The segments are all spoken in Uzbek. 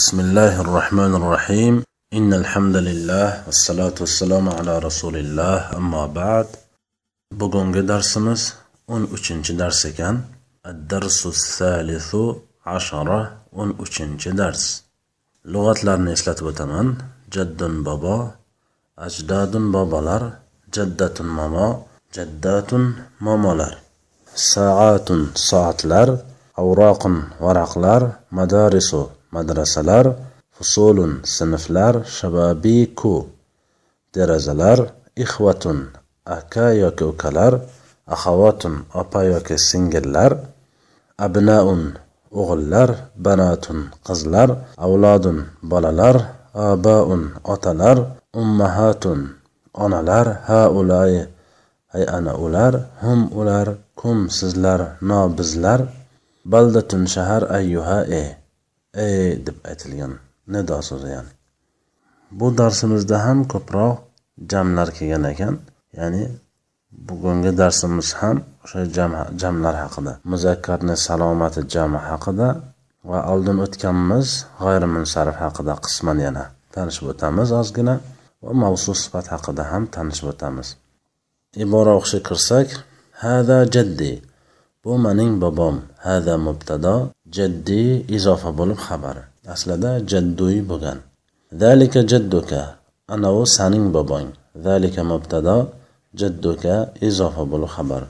بسم الله الرحمن الرحيم إن الحمد لله والصلاة والسلام على رسول الله أما بعد bugungi darsimiz o'n uchinchi dars ekan addarsu salisu ashara o'n uchinchi dars lug'atlarni eslatib o'taman jaddun bobo ajdadun bobolar jaddatun momo jaddatun momolar saatun soatlar avroqun varaqlar madarisu madrasalar fusulun sinflar shababiku derazalar ixvatun aka yoki ukalar axavatun opa yoki singillar. Abnaun o'g'illar banatun qizlar. Avlodun bolalar abaun otalar. Ummahatun onalar haulai hay ana ular hum ular kum sizlar no bizlar baldatun shahar ayyuha e ey deb aytilgan. Nido so'zi ya'ni? Bu darsimizda ham ko'proq jamlar kelgan ekan. Ya'ni bugungi darsimiz ham o'sha jamlar haqida. Muzakkarni salomati jami haqida va oldin o'tganmiz g'ayrimunsarif haqida qisman yana. Tanishib o'tamiz ozgina va mavzu sifat haqida ham tanishib o'tamiz. Ibora o'qishga kirsak hada jaddi bu mening bobom hada mubtado jaddi izofa bo'lib xabar aslida jadduy bo'lgan. Zalika jadduka anavi saning bobong. Zalika mubtado jadduka izofa bo'lib xabar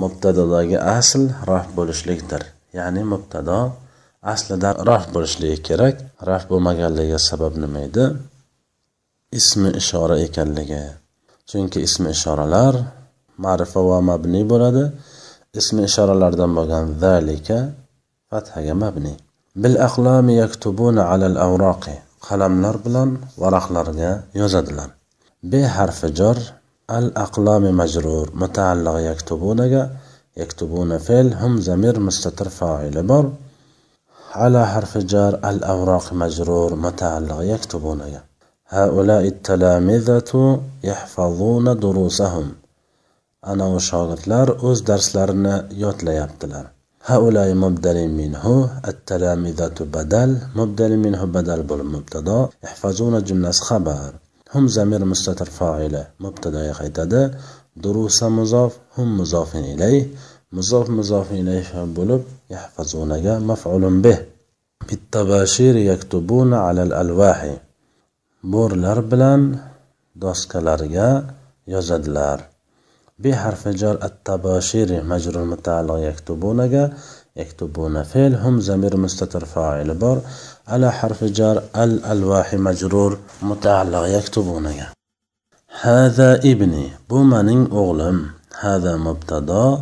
mubtadodagi asl raf bo'lishlikdir. Ya'ni mubtado aslida raf bo'lishligi kerak. Raf bo'lmaganligiga sabab nima edi? Ismi ishora ekanligi. Chunki ismi ishoralar ma'rifa va mabni bo'ladi. Ismi ishoralardan bo'lgan zalika fathaga mabni bil aqlami yaktubuna alal awraqi qalamlar bilan varaqlarga yozadilar b harfi jor al aqlami majrur mutaalliq yaktubunaga yaktubuna fe'l hum zamir mustatir fa'ili bor على حرف جار الأوراق مجرور متعلق يكتبونها هؤلاء التلامذة يحفظون دروسهم أنا وشاغتلار أوز درسلارنا يوتلا يبتلار هؤلاء مبدل منه التلامذة بدل مبدل منه بدل بول مبتدا يحفظون جملة خبر هم زمير مستتر فاعله مبتدا يقيتده دروس مضاف هم مضاف إليه مضاف مضاف إليه بولب يحفظونك مفعول به بالتباشير يكتبون على الألواح بورلر بلان دوسكالارجا يزدلار بحرف جر التباشير مجرور متعلق يكتبونك. يكتبون فعل هم زمير مستتر فاعل بار. على حرف جر الألواح مجرور متعلق يكتبونك. هذا ابني بومنين أغلم. هذا مبتدا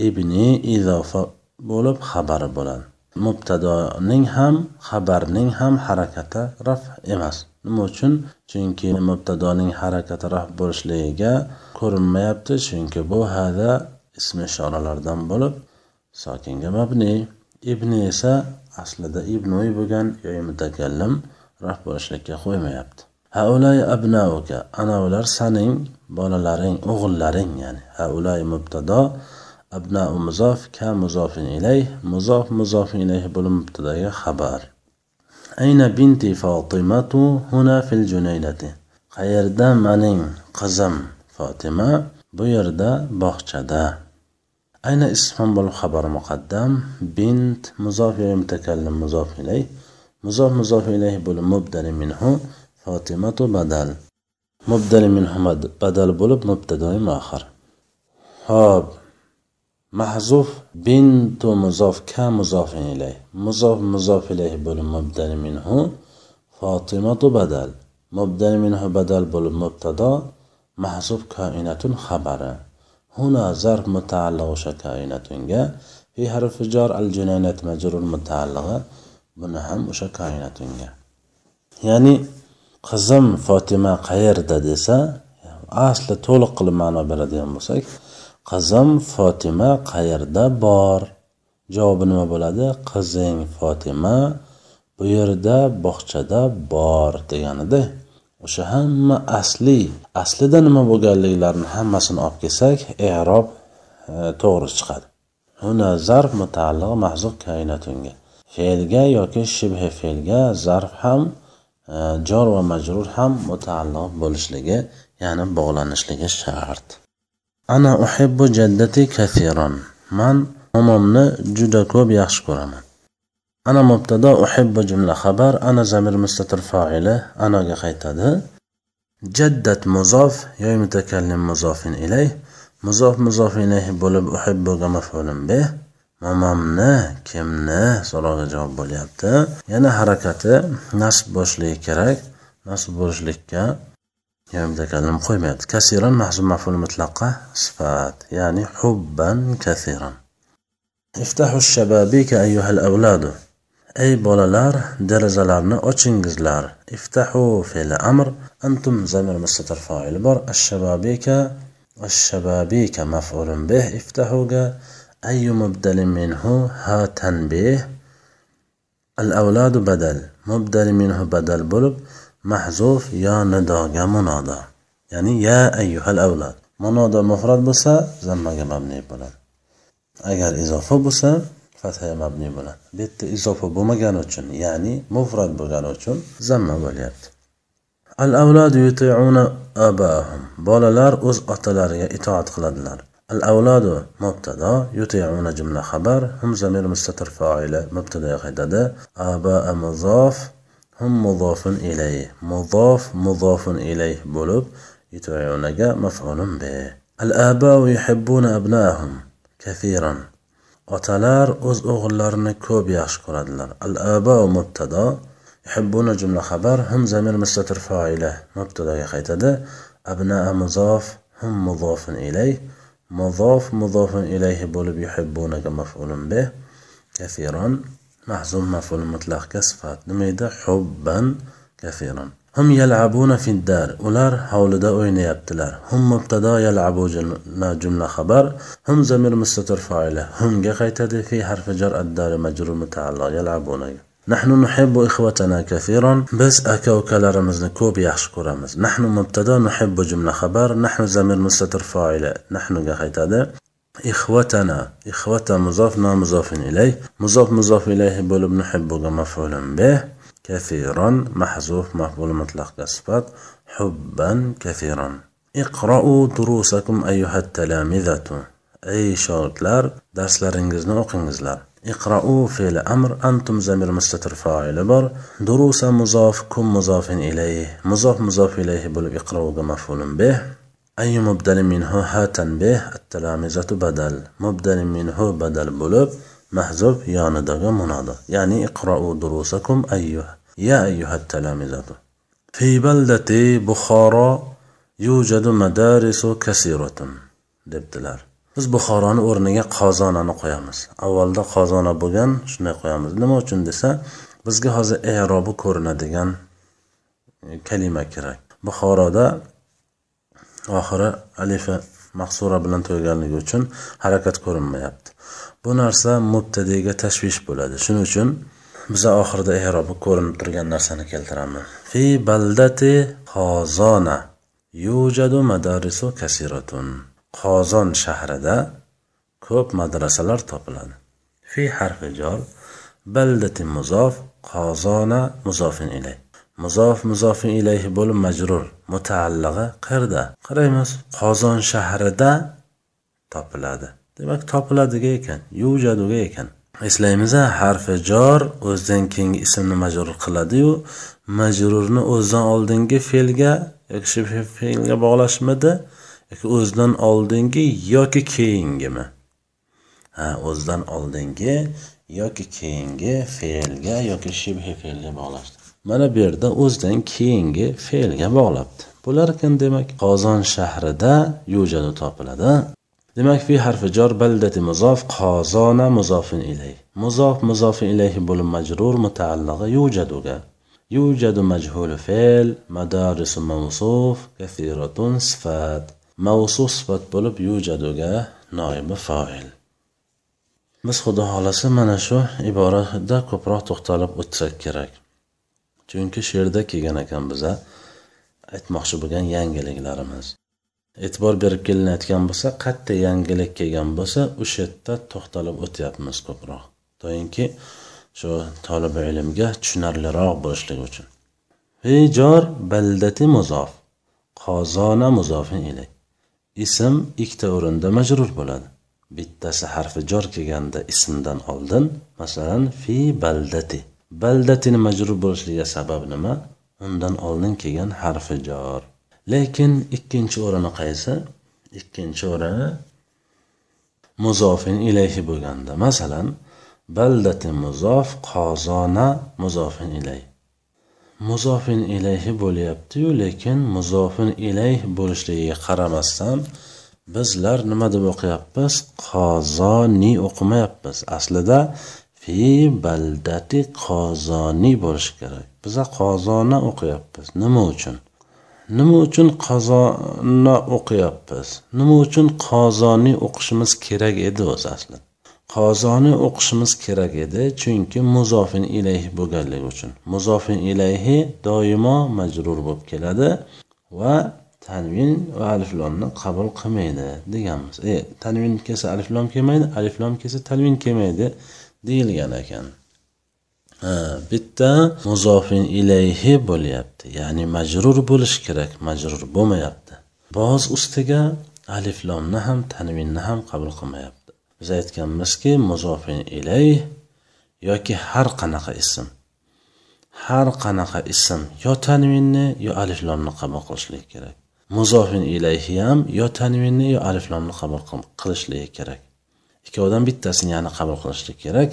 ابني إضافة bo'lib xabari bo'ladi mubtadoning ham xabarning ham harakati raf emas nima uchun? Chunki mubtadoning harakati raf bo'lishligiga ko'rinmayapti chunki bu hada ismi ishoralardan bo'lib sokinga mabni. Ibni esa aslida ibnu bo'lgan yo mutakallim raf bo'lishlikka qo'ymayapti. Haulay abnauka ana ular saning bolalaring o'g'illaring ya'ni ha ulay mubtado abnau muzof ka muzofin ilayh muzof muzofin ilayh bo'lib mubtadaga xabar. ayna binti fotimatu huna fil junaynati. Qayerda mening qizim fotima bu yerda bog'chada. Ayna ism bo'lib xabar muqaddam bint muzof mutakallim muzof ilay muzof muzof ilayh bo'lib mubdali minhu fotimatu badal. Mubdali minhu badal bo'lib mubtadoi mohir ho'p mahzuf bintu muzof ka muzofin ilayh muzof muzof ilayh bo'lib mubdani minhu fotimatu badal. Mubdani minhu badal bo'lib mubtado mahzuf koinatun xabari. Huna zarf mutaalliq o'sha koinatunga. Fi harfi jor al junaynat majrur mutaalligi. Buni ham o'sha koinatunga. Ya'ni qizim fotima qayerda desa asli to'liq qilib ma'no beradigan bo'lsak qizim fotima qayerda bor? Javobi nima bo'ladi? Qizing fotima bu yerda bog'chada bor deganida. O'sha hamma asli. Aslida nima bo'lganliklarini hammasini olib kelsak erob e, to'g'ri chiqadi. Huna zarf mutaalliq mahzuq kainatunga fe'lga yoki shibhi fe'lga zarf ham e, jor va majrur ham mutaalliq bo'lishligi ya'ni bog'lanishligi shart. Ana uhibbu jaddati kathiron man momomni juda ko'p yaxshi ko'raman. Ana mubtado uhibbu jumla xabar. Ana zamir mustatir foili anaga qaytadi. Jaddat muzof yoy mutakallim muzofin ilay. Muzof muzof ilayhi bo'lib uhibbuga maf'ulun bih momomni kimni so'rog'iga javob bo'lyapti? Yana harakati nasb bo'lishligi kerak. Nasb bo'lishlikka يعني ذاك المقيمات كثيرا محزوم مفعول مطلقة صفات يعني حبا كثيرا. افتحوا الشبابيك أيها الأولاد. أي بولالار درزالارنا أوتشنجزلار افتحوا في الأمر أنتم زمر مستتر فاعل بر. الشبابيك الشبابيك مفعول به. افتحوا أي مبدل منه؟ هاتن به الأولاد بدل. مبدل منه بدل بولب mahzuf yo nidoga munodo ya'ni ya ayyuhal avlod munodo mufrad bo'lsa zammaga mabni bo'ladi. Agar izofa bo'lsa fathaga mabni bo'ladi. Bu yerda izofa bo'lmagani uchun ya'ni mufrat bo'lgani uchun zamma bo'lyapti. Al avlod yutiuna abahum bolalar o'z otalariga itoat qiladilar. Al avlodu mubtado yutiuna jumla xabar hum zamir mustatir foili mubtadaga qaytadi aba muzof hum mudofun ilay. Mudof mudofun ilay bo'lib yutavnaga maf'ulun bi al abau yuhibbuna كثيرا kathiran. Otalar o'z o'g'illarini ko'p yaxshi ko'radilar. Al abau mubtado yuhibbuna jumla xabar hum zamir mustatir foila mubtadoga qaytadi. Abnaa muzof hum مضاف ilay. Muzof mudofun ilayhi bo'lib yuhibbunaga maf'ulun bih محزوم مفعول مطلق كصفات نميدا حبا كثيرا. هم يلعبون في الدار ular hovlida o'ynayaptilar hum mubtado yalabu jumla xabar hum zamir mustatir foila humga qaytadi fi harfi jar addari majrur mutaallo yalabunaga نحن نحب إخوتنا كثيرا. بس أكا وكلارمزنا كوب يحش كورامز نحن مبتدا نحب جملة خبر. نحن زمير مستتر فاعل نحن هذا إخوتنا إخوة مضاف مضاف إليه. مضاف مضاف إليه بولب نحب مفعول به. كثيرا محذوف مفعول مطلق كصفات. حبا كثيرا اقرأوا دروسكم أيها التلامذة. أي شاغتlar darslaringizni o'qingizlar اقرأوا فعل أمر. أنتم زمير مستتر فاعل بر. دروس مضاف كم مضاف إليه. مضاف مضاف إليه بل اقرأوا مفعول به. أي مبدل منه هاتا به التلامذة بدل مبدل منه بدل بلب محذوف ياندغ منادى يعني اقرأوا دروسكم أيها يا أيها التلامذة في بلدة بخارى يوجد مدارس كثيرة دبتلار biz buxoroni o'rniga qozonani qo'yamiz avvalda qozona bo'lgan shunday qo'yamiz nima uchun desa bizga hozir erobi ko'rinadigan e, kalima kerak buxoroda oxiri alifa mahsura bilan tugaganligi uchun harakat ko'rinmayapti. Bu narsa mubtadiga tashvish bo'ladi. Shuning uchun biza oxirida erobi ko'rinib turgan narsani keltiramiz fi baldati qozona yujadu madarisu kasiratun. Qozon shahrida ko'p madrasalar topiladi. Fi harfi jor baldati muzof qozona muzofin ilay. Muzof muzofin ilayhi bo'lib majrur. Mutaallig'i qayerda qaraymiz qozon shahrida topiladi. Demak topiladiga ekan yujaduga ekan. Eslaymiz harfi jor o'zidan keyingi ismni majrur qiladiyu majrurni o'zidan oldingi fe'lga yoki fe'lga bog'lashmidi yoki o'zidan oldingi yoki keyingimi? Ha o'zidan oldingi yoki keyingi fe'lga yoki shibhi fe'lga bog'lashdi. mana bu yerda o'zidan keyingi fe'lga bog'labdi. Bo'larkan demak qozon shahrida jo'jani topiladi. Demak fi harfi jor baldati muzof qozona muzofin ilay muzof muzofin ilayhi bo'lib majrur mutaalliga yujaduga yujadu majhul fe'l madarisu mavsuf kathiratun sifat. Mavsuf sifat bo'lib yujaduga noibi foil. Biz xudo xohlasa mana shu iborada ko'proq to'xtalib o'tsak kerak. Chunki she'rda kelgan ekan biza aytmoqchi bo'lgan yangiliklarimiz. E'tibor berib kelinayotgan bo'lsa qayerda yangilik kelgan bo'lsa o'sha yerda to'xtalib o'tyapmiz ko'proq. Doimki shu tolibi ilmga tushunarliroq bo'lishligi uchun. Jor baldati muzof qozona muzofin ilay ism ikkita o'rinda majrur bo'ladi. Bittasi harfi jor kelganda ismdan oldin masalan fi baldati. Baldatini majrur bo'lishligiga sabab nima? Undan oldin kelgan harfi jor. Lekin ikkinchi o'rini qaysi? Ikkinchi o'rini muzofin ilayhi bo'lganda. Masalan baldati muzof qozona muzofin ilay. Muzofin ilayhi bo'lyaptiyu lekin muzofin ilayh bo'lishligiga qaramasdan bizlar nima deb o'qiyapmiz? Qozoni o'qimayapmiz. Aslida fi baldati qozoni bo'lishi kerak. Biza qozona o'qiyapmiz. Nima uchun? Nima uchun qazona o'qiyapmiz? Nima uchun qozoniy o'qishimiz kerak edi o'zi aslida? Qozoni o'qishimiz kerak edi chunki muzofin ilayhi bo'lganligi uchun. Muzofin ilayhi doimo majrur bo'lib keladi va tanvin va aliflomni qabul qilmaydi deganmiz. E tanvin kelsa aliflom kelmaydi aliflom kelsa tanvin kelmaydi. Deyilgan ekan. Ha bitta muzofin ilayhi bo'lyapti ya'ni majrur bo'lishi kerak majrur bo'lmayapti. Boz ustiga aliflomni ham tanvinni ham qabul qilmayapti. Biz aytganmizki muzofin ilayh yoki har qanaqa ism. Har qanaqa ism yo tanvinni yo aliflomni qabul qilishligi kerak. Muzofin ilayhi ham yo tanvinni yo aliflomni qabul qilishligi kerak. Ikkovidan bittasini ya'ni qabul qilishlik kerak.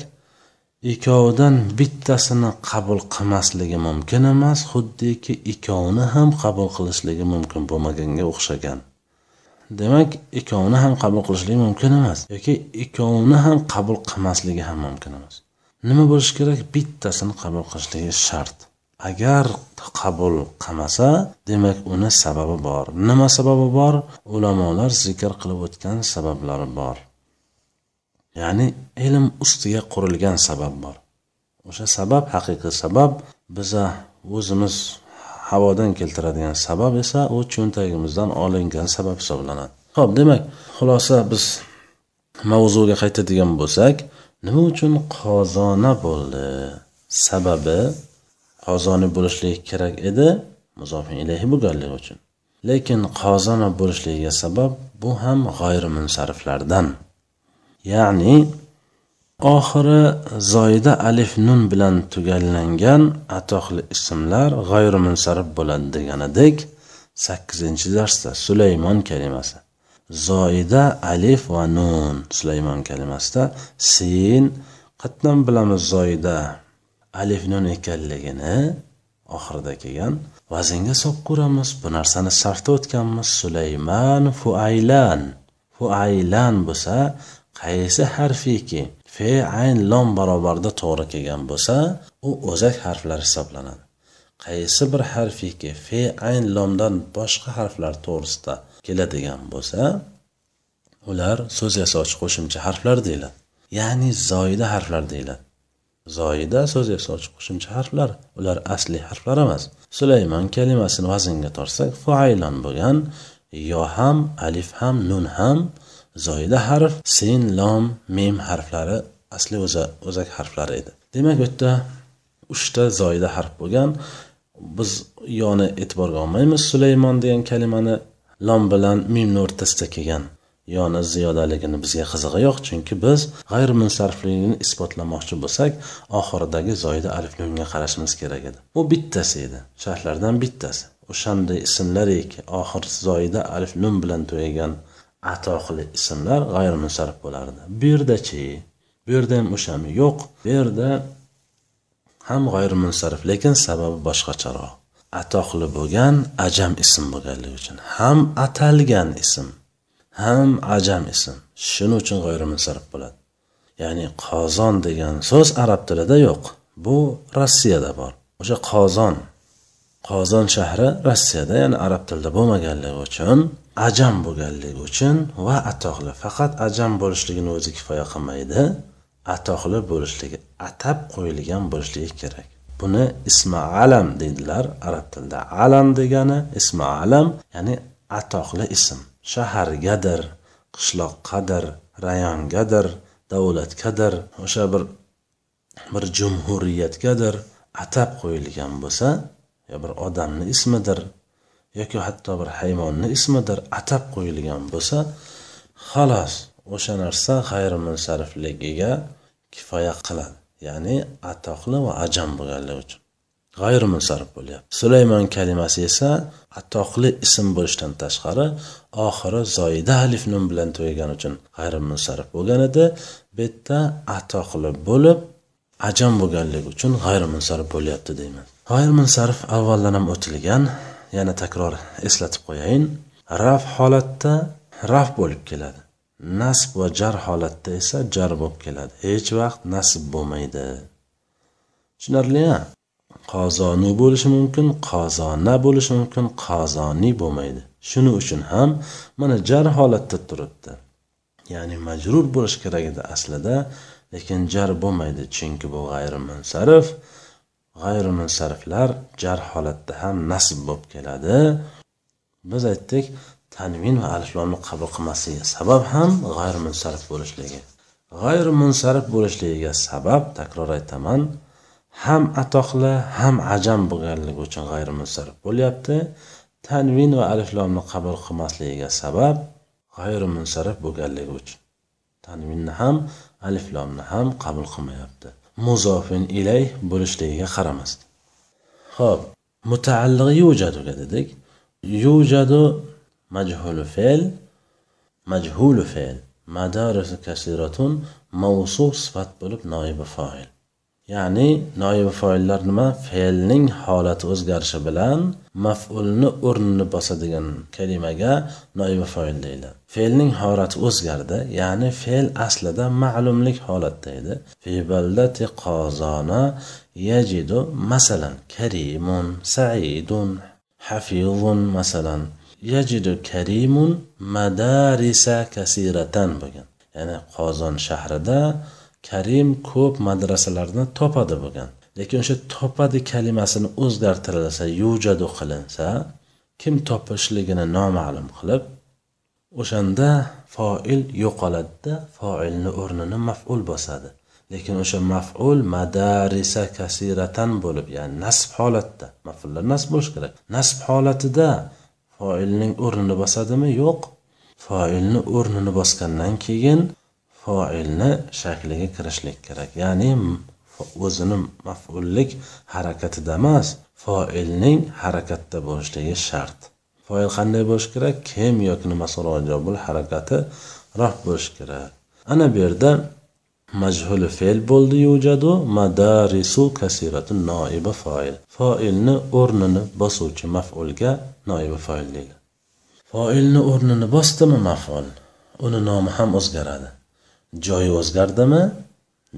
Ikkovidan bittasini qabul qilmasligi mumkin emas xuddiki ikkovini ham qabul qilishligi mumkin bo'lmaganga o'xshagan. Demak ikkovini ham qabul qilishligi mumkin emas yoki ikkovini ham qabul qilmasligi ham mumkin emas. Nima bo'lishi kerak? Bittasini qabul qilishligi shart. Agar qabul qilmasa demak uni sababi bor. Nima sababi bor? Ulamolar zikr qilib o'tgan sabablari bor. Ya'ni ilm ustiga qurilgan sabab bor. O'sha sabab haqiqiy sabab biza o'zimiz havodan keltiradigan sabab esa u cho'ntagimizdan olingan sabab hisoblanadi. Ho'p demak xulosa biz mavzuga qaytadigan bo'lsak nima uchun qozona bo'ldi? Sababi qozoni bo'lishligi kerak edi muzofin ilayhi bo'lganligi uchun. Lekin qozona bo'lishligiga sabab bu ham g'ayrimunsariflardan. Ya'ni oxiri zoyida alif nun bilan tugallangan atoqli ismlar g'ayrimunsarif bo'ladi deganidek sakkizinchi darsda sulaymon kalimasi. Zoida alif va nun sulaymon kalimasida sin qatdan bilamiz zoida alif nun ekanligini oxirida kelgan vaznga solib ko'ramiz. Bu narsani sarfda o'tganmiz. Sulaymon fuaylan. Fuaylan bo'lsa qaysi harfiki fe ayn lom barobarida to'g'ri kelgan bo'lsa u o'zak harflar hisoblanadi. Qaysi bir harfiki fe ayn lomdan boshqa harflar to'g'risida keladigan bo'lsa ular so'z yasovchi qo'shimcha harflar deyiladi. Ya'ni zoida harflar deyiladi. Zoida so'z yasovchi qo'shimcha harflar ular asli harflar emas. Sulaymon kalimasini vaznga tortsak fuaylon bo'lgan yo ham alif ham nun ham zoyida harf sin lom mem harflari asli o'za o'zak harflari edi. Demak bu yerda uchta zoyida harf bo'lgan. Biz yoni e'tiborga olmaymiz. Sulaymon degan kalimani lom bilan mimni o'rtasida kelgan yoni ziyodaligini bizga qizig'i yo'q. Chunki biz g'ayrimunsarfligini isbotlamoqchi bo'lsak oxiridagi zoyida alif nunga qarashimiz kerak edi. Bu bittasi edi. Sharhlardan bittasi. O'shanday ismlariki oxir zoyida alif nun bilan tugagan atoqli ismlar g'ayrimunsarif bo'lardi. Bu yerdachi bu yerda ham o'shami yo'q. Bu yerda ham g'ayrimunsarif lekin sababi boshqacharoq. Atoqli bo'lgan ajam ism bo'lganligi uchun ham atalgan ism ham ajam ism. Shuning uchun g'ayrimunsarif bo'ladi. Ya'ni qozon degan so'z arab tilida yo'q. Bu rossiyada bor. O'sha qozon qozon shahri rossiyada ya'ni arab tilida bo'lmaganligi uchun ajam bo'lganligi uchun va atoqli faqat ajam bo'lishligini o'zi kifoya qilmaydi atoqli bo'lishligi atab qo'yilgan bo'lishligi kerak. Buni ismi alam deydilar arab tilida alam degani ismi alam ya'ni atoqli ism. Shahargadir qishloqqadir rayongadir davlatgadir o'sha bir bir jumhuriyatgadir atab qo'yilgan bo'lsa yo bir odamni ismidir yoki hatto bir hayvonni ismidir atab qo'yilgan bo'lsa xolos o'sha narsa g'ayrimunsarifligiga kifoya qiladi. Ya'ni atoqli va ajam bo'lganligi uchun. G'ayrimunsarif bo'lyapti. Sulaymon kalimasi esa atoqli ism bo'lishdan tashqari oxiri zoida alif nun bilan tugagani uchun g'ayrimunsarif bo'lgan edi. Bu yerda atoqli bo'lib ajam bo'lganligi uchun g'ayrimunsarif bo'lyapti deyman. G'ayrimunsarif avvaldan ham o'tilgan yana takror eslatib qo'yayin. Raf holatda raf bo'lib keladi. Nasb va jar holatda esa jar bo'lib keladi. Hech vaqt nasb bo'lmaydi. Tushunarlimi qozonu bo'lishi mumkin qozona bo'lishi mumkin qozoniy bo'lmaydi. Shuning uchun ham mana jar holatda turibdi. Ya'ni majrur bo'lishi kerak edi aslida lekin jar bo'lmaydi. Chunki bu g'ayrimunsarif g'ayrimunsariflar jar holatda ham nasb bo'lib keladi. Biz aytdik tanvin va aliflomni qabul qilmasligiga sabab ham g'ayrimunsarif bo'lishligi. G'ayrimunsarif bo'lishligiga sabab takror aytaman ham atoqli ham ajam bo'lganligi uchun g'ayrimunsarif bo'lyapti. Tanvin va aliflomni qabul qilmasligiga sabab g'ayrimunsarif bo'lganligi uchun tanvinni ham aliflomni ham qabul qilmayapti. مضافن ایلیه برش دیگه خرم است. خب متعلق یوجد و گده دیگ یوجد مجهول فعل مجهول فعل مدارس کسیراتون موصوف صفت بلوب نایب فاعل. Ya'ni noibi foillar nima? Fe'lning holati o'zgarishi bilan maf'ulni o'rnini bosadigan kalimaga noibi foil deyiladi fe'lning holati o'zgardi ya'ni fe'l aslida ma'lumlik holatda edi fi baldati qozona yajidu masalan karimun saidun hafizun masalan. Yajidu karimun madarisa kasiratan bo'lgan. Ya'ni qozon shahrida karim ko'p madrasalarni topadi bo'lgan. Lekin o'sha topadi kalimasini o'zgartirilsa yujadu qilinsa kim topishligini noma'lum qilib o'shanda foil yo'qoladida foilni o'rnini maf'ul bosadi. Lekin o'sha maf'ul madarisa kasiratan bo'lib ya'ni nasb holatda maf'ullar nasb bo'lishi kerak. Nasb holatida foilning o'rnini bosadimi? Yo'q. Foilni o'rnini bosgandan keyin foilni shakliga kirishlik kerak. Ya'ni o'zini maf'ullik harakatida emas foilning harakatda bo'lishligi shart. Foil qanday bo'lishi kerak? Kim yoki nimasi harakati raf bo'lishi kerak. Ana bu yerda majhul fe'l bo'ldi yujadu madarisu kasiratu noiba foil. Foilni o'rnini bosuvchi maf'ulga noiba foil deydi. Foilni o'rnini bosdimi maf'ul? Uni nomi ham o'zgaradi. Joyi o'zgardimi?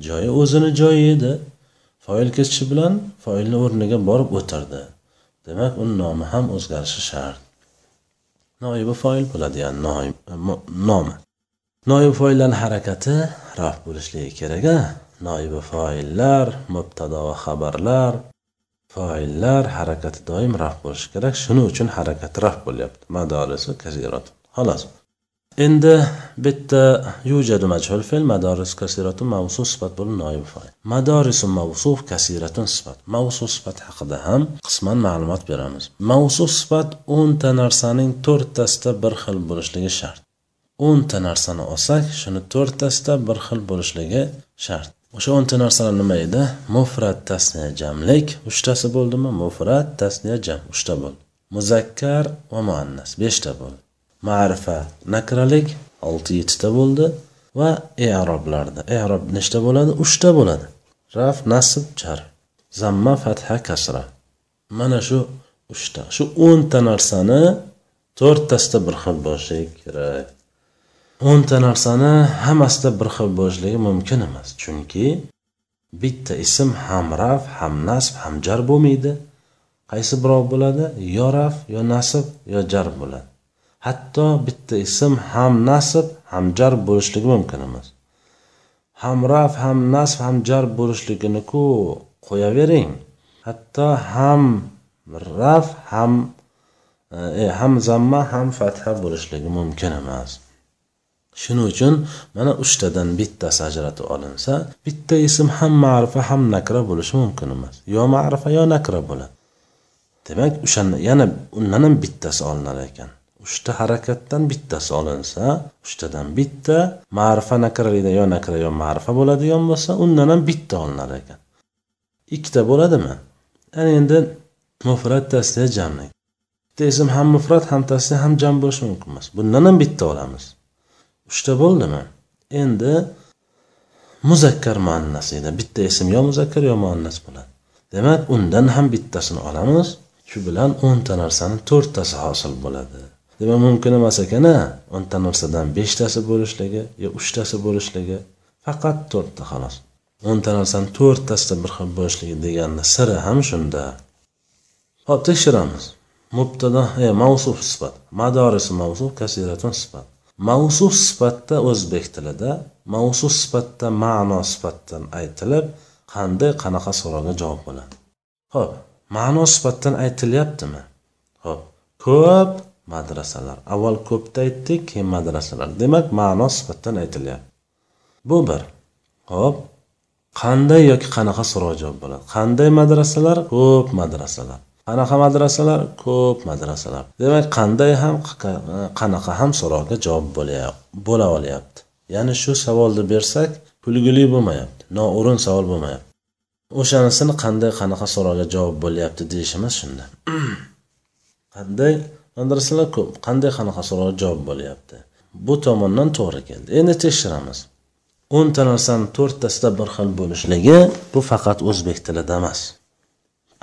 Joyi o'zini joyi edi. Foil ketishi bilan foilni o'rniga borib o'tirdi. Demak uni nomi ham o'zgarishi shart. Noibi foil bo'ladi ya'ni e, nomi. Noibi foillarni harakati raf bo'lishligi kerak a noibi foillar mubtado va xabarlar foillar harakati doim raf bo'lishi kerak. Shuning uchun harakati raf bo'lyapti. Madorisi kasirat xolos. Endi bitta yujadu majhul fe'l madoris kasiratun mavsu sifat bo'lib noib foil madorisu mavsuf kasiratun sifat. Mavsu sifat haqida ham qisman ma'lumot beramiz. Mavsu sifat o'nta narsaning to'rttasida bir xil bo'lishligi shart. O'nta narsani olsak shuni to'rttasida bir xil bo'lishligi shart. O'sha o'nta narsalar nima edi? Mufrat tasniya jamlik. Uchtasi bo'ldimi? Mufrat tasniya jam. Uchta bo'ldi. Muzakkar va muannas. Beshta bo'ldi. Ma'rifa nakralik olti yettita bo'ldi va eroblarda erob nechta bo'ladi? Uchta bo'ladi. Raf nasb jar. Zamma fatha kasra. Mana shu uchta. Shu o'nta narsani to'rttasida bir xil bo'lishligi kerak. O'nta narsani hammasida bir xil bo'lishligi mumkin emas. Chunki bitta ism ham raf ham nasb ham jar bo'lmaydi. Qaysi birov bo'ladi? Yo raf yo nasb yo jar bo'ladi. Hatto bitta ism ham nasb ham jar bo'lishligi mumkin emas. Ham raf ham nasb ham jar bo'lishligini ku qo'yavering. Hatto ham raf ham e, ham zamma ham fatha bo'lishligi mumkin emas. Shuning uchun mana uchtadan bittasi ajratib olinsa bitta ism ham ma'rifa ham nakra bo'lishi mumkin emas. Yo ma'rifa yo nakra bo'ladi. Demak o'shanda yana undan ham bittasi olinar ekan. Uchta harakatdan bittasi olinsa uchtadan bitta ma'rifa nakralikda yo nakra yo ma'rifa bo'ladigan bo'lsa undan ham bitta olinar ekan. Ikkita bo'ladimi? Ana endi mufrat tasliya jamlik bitta ism ham mufrat ham tasliya ham jam bo'lishi mumkin emas. Bundan ham bitta olamiz. Uchta bo'ldimi? Endi muzakkar muannas edi. Bitta ism yo muzakkar yo muannas bo'ladi. Demak undan ham bittasini olamiz. Shu bilan o'nta narsani to'rttasi hosil bo'ladi. Demak mumkin emas ekana o'nta narsadan beshtasi bo'lishligi yo uchtasi bo'lishligi faqat to'rtta xolos. O'nta narsani to'rttasida bir xil bo'lishligi deganni siri ham shunda. Hop tekshiramiz. Mubtada e, mavsuf sifat. Madorisi mavsuf kasiratun sifat. Mavsuf sifatda o'zbek tilida mavsuf sifatda ma'no sifatdan aytilib qanday qanaqa so'rovga javob bo'ladi? Ho'p ma'no sifatdan aytilyaptimi? Ho'p ko'p. Madrasalar. Avval ko'pda aytdik keyin madrasalar. Demak ma'no sifatdan aytilyapti. Bu bir. Ho'p qanday yoki qanaqa so'roq javob bo'ladi? Qanday madrasalar? Ko'p madrasalar. Qanaqa madrasalar? Ko'p madrasalar. Demak qanday ham qanaqa ham so'roqqa javob bo'la olyapti. Ya'ni shu savolni bersak kulgili bo'lmayapti noo'rin savol bo'lmayapti. O'shanisini qanday qanaqa so'roqqa javob bo'lyapti deyishimiz shunda. Qanday madrasalar ko'p. Qanday qanaqa so'rovga javob bo'lyapti? Bu tomondan to'g'ri keldi. Endi tekshiramiz. O'nta narsani to'rttasida bir xil bo'lishligi bu faqat o'zbek tilida emas.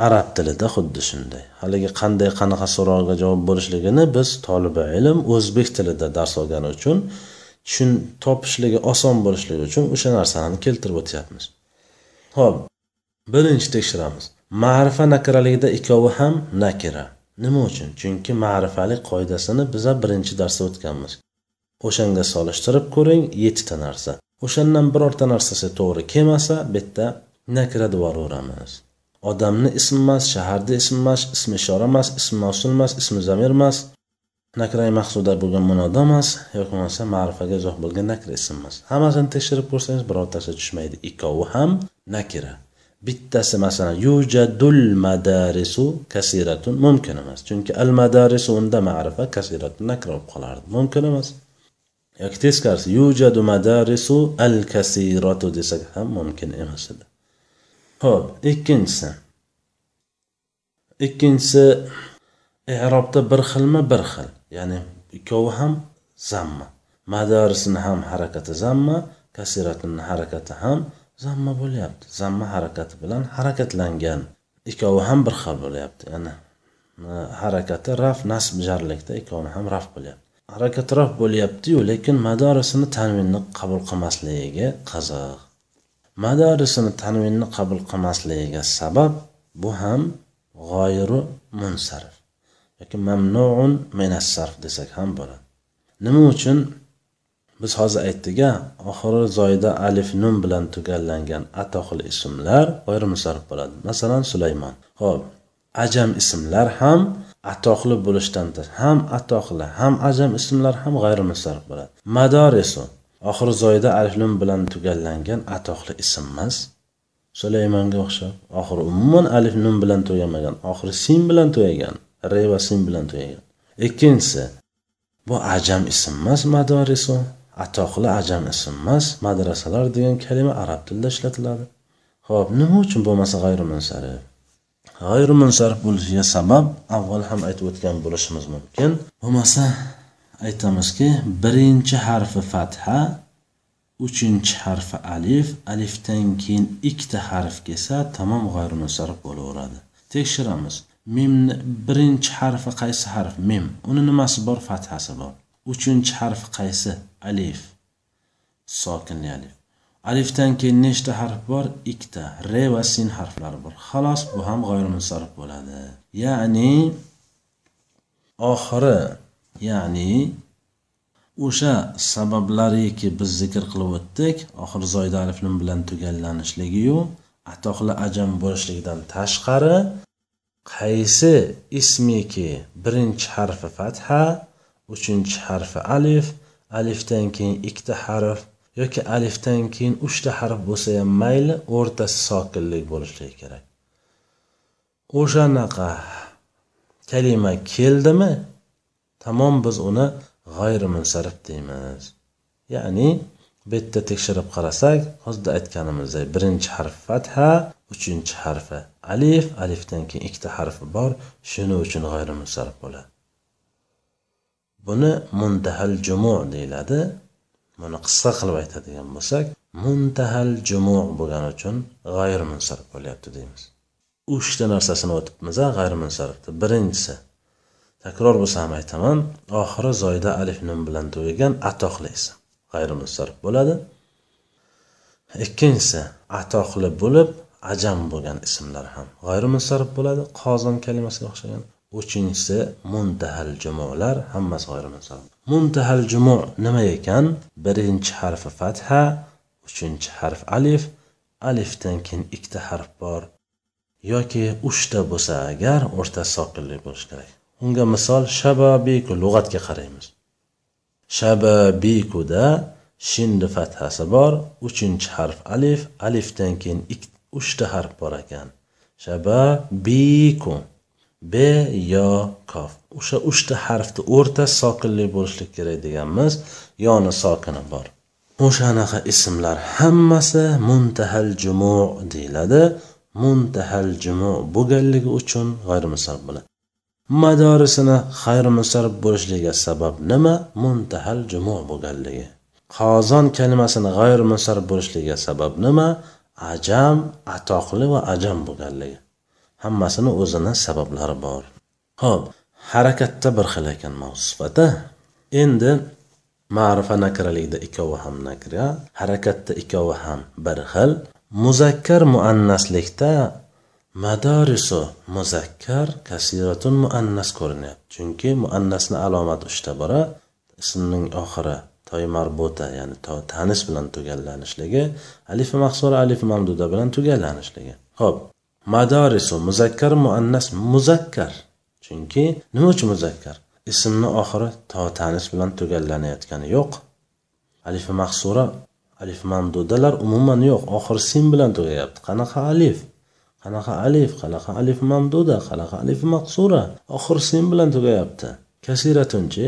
Arab tilida xuddi shunday. Haligi qanday qanaqa so'rovga javob bo'lishligini biz tolibi ilm o'zbek tilida dars olgani uchun tushun topishligi oson bo'lishligi uchun o'sha narsani keltirib o'tyapmiz. Ho'p birinchi tekshiramiz. Ma'rifa nakiraligida ikkovi ham nakira. Nima uchun? Chunki ma'rifalik qoidasini biza birinchi darsda o'tganmiz. O'shanga solishtirib ko'ring yettita narsa. O'shandan birorta narsasi to'g'ri kelmasa bitta nakira deb yuboraveramiz. Odamni ismi emas shaharni ismi emas ismi ishora emas ismi mavsul emas ismi zamir emas. Nakrai mahsuda bo'lgan munoda emas yoki bo'lmasa ma'rifaga izoh bo'lgan nakra ism emas. Hammasini tekshirib ko'rsangiz birortasi tushmaydi. Ikkovi ham nakira. Bittasi masalan yujadul madarisu kasiratun mumkin emas. Chunki al madarisu unda ma'rifa kasiratun nakra bo'lib qolardi. Mumkin emas. Yoki teskarisi yujadu madarisu al kasiratu desak ham mumkin emas edi. Ho'p ikkinchisi. Ikkinchisi i'robda bir xilmi bir xil. Ya'ni ikkovi ham zamma. Madarisini ham harakati zamma kasiratini harakati ham zamma bo'lyapti. Zamma harakati bilan harakatlangan. Ikkovi ham bir xil bo'lyapti ya'ni harakati raf nasb jarlikda ikkovi ham raf bo'lyapti. Harakatrof bo'lyaptiyu lekin madorisini tanvinni qabul qilmasligiga qiziq. Madorisini tanvinni qabul qilmasligiga sabab bu ham g'oyiru munsarif yoki mamnuun minassarf desak ham bo'ladi. Nima uchun? Biz hozir aytdik a oxiri zoyida alif nun bilan tugallangan atoqli ismlar g'oyrimusarrif bo'ladi. Masalan sulaymon ho'p ajam ismlar ham atoqli bo'lishdan ham atoqli ham ajam ismlar ham g'ayrimusarrif bo'ladi. Mador esa oxiri zoyida alif nun bilan tugallangan atoqli ism emas sulaymonga o'xshab oxiri umuman alif nun bilan tugamagan oxiri sin bilan tugagan re va sin bilan tugagan. Ikkinchisi bu ajam ism emas madorisu. Atoqli ajam ism emas madrasalar degan kalima arab tilida ishlatiladi. Ho'p nima uchun bo'lmasa g'ayrimunsarif? G'ayrimunsarif bo'lishiga sabab avval ham aytib o'tgan bo'lishimiz mumkin. Bo'lmasa aytamizki birinchi harfi fatha uchinchi harfi alif alifdan keyin ikkita harf kelsa tamom g'ayrimunsarif bo'laveradi. Tekshiramiz. Mimni birinchi harfi qaysi harf? Mim. Uni nimasi bor? Fathasi bor. Uchinchi harfi qaysi? Alif. Sokinli alif. Alifdan keyin nechta harf bor? Ikkita. Re va sin harflari bor. Xolos bu ham g'oyrimunsarif bo'ladi. Ya'ni oxiri ya'ni o'sha sabablariki biz zikr qilib o'tdik. Oxir zoyda alif nun bilan tugallanishligiyu atoqli ajam bo'lishligidan tashqari qaysi ismiki birinchi harfi fatha uchinchi harfi alif alifdan keyin ikkita harf yoki alifdan keyin uchta harf bo'lsa ham mayli o'rtasi sokinlik bo'lishligi kerak. O'shanaqa kalima keldimi tamom biz uni g'ayrimunsarif deymiz. Ya'ni bu yerda tekshirib qarasak hozir aytganimizdek birinchi harf fatha uchinchi harfi alif alifdan keyin ikkita harfi bor shuning uchun g'ayrimunsarif bo'ladi. Buni muntahal jumu deyiladi. Buni qisqa qilib aytadigan bo'lsak muntahal jumu bo'lgani uchun g'ayr munsarif bo'lyapti deymiz. Uchta narsasini o'tibmiz g'ayri munsarifni birinchisi takror bo'lsa ham aytaman oxiri zoyda alif nun bilan tugagan atoqli ism. G'ayri munsarif bo'ladi. Ikkinchisi atoqli bo'lib ajam bo'lgan ismlar ham g'ayrimunsarif bo'ladi. Qozon kalimasiga o'xshagan uchinchisi muntahal jumolar hammasi g'ayri munsarif muntahal jumu nima ekan? Birinchi harfi fatha uchinchi harf alif. Alifdan keyin ikkita harf bor. Yoki uchta bo'lsa agar o'rtasi sokinlik bo'lishi kerak. Unga misol shababiku lug'atga qaraymiz. Shababikuda shinni fathasi bor uchinchi harf alif. Alifdan keyin uchta harf bor ekan. Shababiku. B yo kof. O'sha uchta harfni o'rtasi sokinli bo'lishlik kerak deganmiz. Yoni sokini bor. O'shanaqa ismlar hammasi muntahal jumu deyiladi. Muntahal jumu bo'lganligi uchun g'ayrimusarrif bo'ladi. Madorisini xayrimusarrif bo'lishligiga sabab nima? Muntahal jumu bo'lganligi. Qozon kalimasini g'ayrimusarrif bo'lishligiga sabab nima? Ajam atoqli va ajam bo'lganligi. Hammasini o'zini sabablari bor. Ho'p harakatda bir xil ekan sifati endi ma'rifa nakiralikda ikkovi ham nakra harakatda ikkovi ham bir xil. Muzakkar muannaslikda madorisu muzakkar kasiratun muannas ko'rinyapti. Chunki muannasni alomati uchta bora ismning oxiri toy marbuta ya'ni to tanis bilan tugallanishligi alifi mahsura alifi mamduda bilan tugallanishligi. Ho'p madorisu muzakkar muannas muzakkar. Chunki nima uchun muzakkar? Ismni oxiri to tanish bilan tugallanayotgani yo'q. Alifi mahsura alif mamdudalar umuman yo'q. Oxiri sin bilan tugayapti. Qanaqa alif? Qanaqa alif? Qanaqa alif mamduda? Qanaqa alif maqsura oxiri sin bilan tugayapti. Kasiratunchi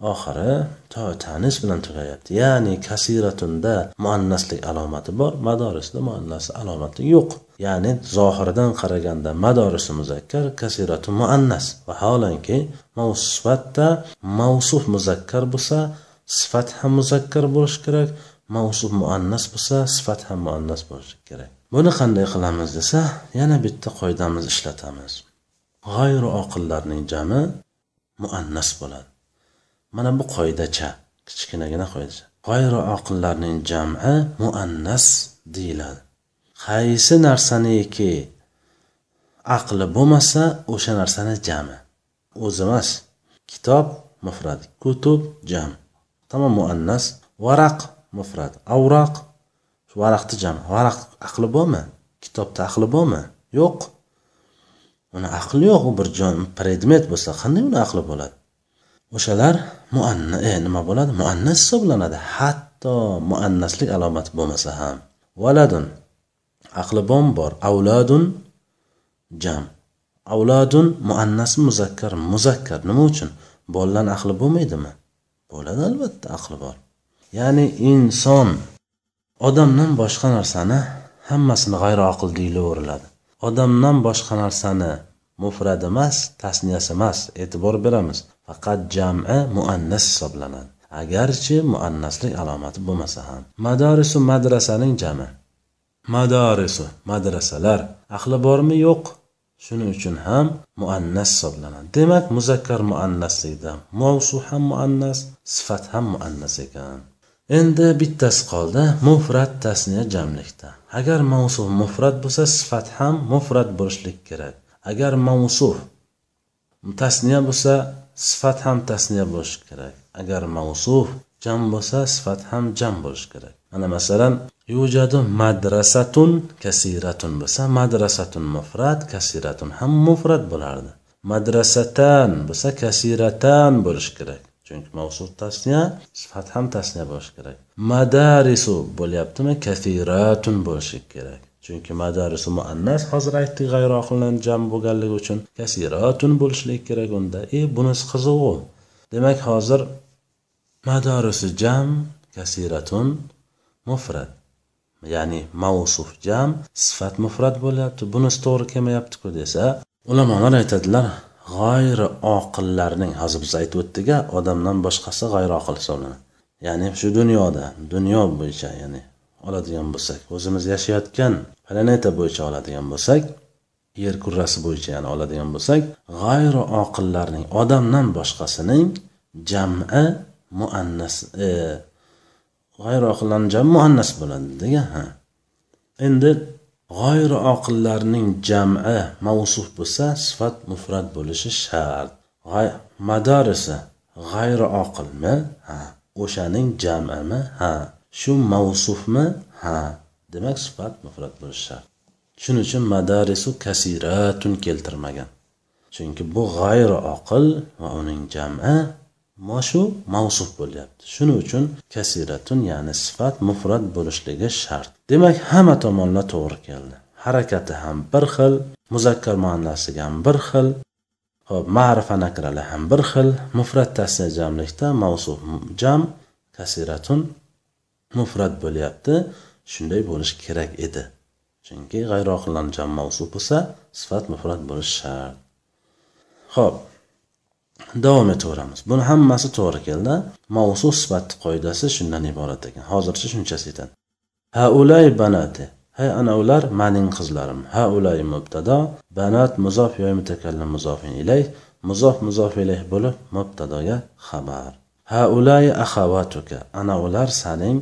oxiri to tanis bilan tugayapti. Ya'ni kasiratunda muannaslik alomati bor madorisda muannas alomati yo'q. Ya'ni zohiridan qaraganda madorisi muzakkar kasiratu muannas. Vaholanki sifatda mavsuf muzakkar bo'lsa sifat ham muzakkar bo'lishi kerak mavsuf muannas bo'lsa sifat ham muannas bo'lishi kerak. Buni qanday qilamiz desa yana bitta qoidamiz ishlatamiz. G'ayru oqillarning jami muannas bo'ladi. Mana bu qoidacha kichkinagina qoidacha. G'ayri oqillarning jami muannas deyiladi. Qaysi narsaniki aqli bo'lmasa o'sha narsani jami. O'zi emas kitob mufrat kutub jam tamom muannas varaq mufrat avroq. Varaqni jami. Varaq aqli bormi kitobda aqli bormi yo'q. Uni aqli yo'q u bir jon predmet bo'lsa qanday uni aqli bo'ladi? O'shalar muanna e, nima bo'ladi? Muannas hisoblanadi. Hatto muannaslik alomati bo'lmasa ham. Valadun aqli bom bor. Avladun jam. Avladun muannas muzakkar. Muzakkar nima uchun? Bolalarni aqli bo'lmaydimi? Bo'ladi albatta aqli bor. Ya'ni inson odamdan boshqa narsani hammasini g'ayroaql deyilaveriladi odamdan boshqa narsani mufrad emas tasniyasi emas e'tibor beramiz. Faqat jami muannas hisoblanadi. Agarchi muannaslik alomati bo'lmasa ham madorisu madrasaning jami. Madorisu madrasalar aqli bormi? Yo'q. Shuning uchun ham muannas hisoblanadi. Demak muzakkar muannaslikda mavsu ham muannas sifat ham muannas ekan. Endi bittasi qoldi mufrat tasniya jamlikda. Agar mavsuf mufrat bo'lsa sifat ham mufrat bo'lishlik kerak. Agar mavsuf tasniya bo'lsa sifat ham tasniya bo'lishi kerak. Agar mavsuf jam bo'lsa sifat ham jam bo'lishi kerak. Mana masalan yujadu madrasatun kasiratun bo'lsa madrasatun mufrat kasiratun ham mufrat bo'lardi. Madrasatan bo'lsa kasiratan bo'lishi kerak. Chunki mavsuf tasniya sifat ham tasniya bo'lishi kerak. Madarisu bo'lyaptimi kasiratun bo'lishi kerak. Chunki madarisi muannas hozir aytdik g'ayroqildan jam bo'lganligi uchun kasiratun bo'lishligi kerak unda. E bunisi qiziqu demak hozir madarisi jam kasiratun mufrat ya'ni mavsuf jam sifat mufrat bo'lyapti. Bunisi to'g'ri kelmayaptiku desa ulamolar aytadilar g'ayri oqillarning hozir biz aytib o'tdik odamdan boshqasi g'ayri oqil hisoblanadi. Ya'ni shu dunyoda dunyo bo'yicha ya'ni oladigan bo'lsak o'zimiz yashayotgan planeta bo'yicha oladigan bo'lsak yer kurrasi bo'yicha ya'ni oladigan bo'lsak g'ayri oqillarning odamdan boshqasining jami muannas e, g'ayri oqillarni jami muannas bo'ladi degan ha. Endi g'ayri oqillarning jami mavsuf bo'lsa sifat mufrat bo'lishi shart. Mador esa g'ayri oqilmi ha o'shaning jamimi ha. Shu mavsufmi? Ha demak sifat mufrat bo'lishi shart shuning uchun madarisu kasiratun keltirmagan. Chunki bu g'ayri oqil va uning jami ma shu mavsuf bo'lyapti. Shuning uchun kasiratun ya'ni sifat mufrat bo'lishligi shart. Demak hamma tomonlar to'g'ri keldi. Harakati ham bir xil muzakkar muannasiga ham bir xil hop ma'rifa nakrali ham bir xil mufrat tasniya jamlikda mavsuf jam kasiratun mufrat bo'lyapti. Shunday bo'lishi kerak edi. Chunki g'ayroqillan jam mavsuf bo'lsa sifat mufrat bo'lishi shart. Ho'p davom etaveramiz. Buni hammasi to'g'ri keldi. Mavsuf sifatni qoidasi shundan iborat ekan. Hozircha shunchasi yetadi. Haulay banati hay ana ular maning qizlarim. Ha ulay mubtado. Banat muzof yoy mutakallim muzofin ilay. Muzof muzof ilayh bo'lib mubtadoga xabar. Ha ulay axavatuka ana ular saning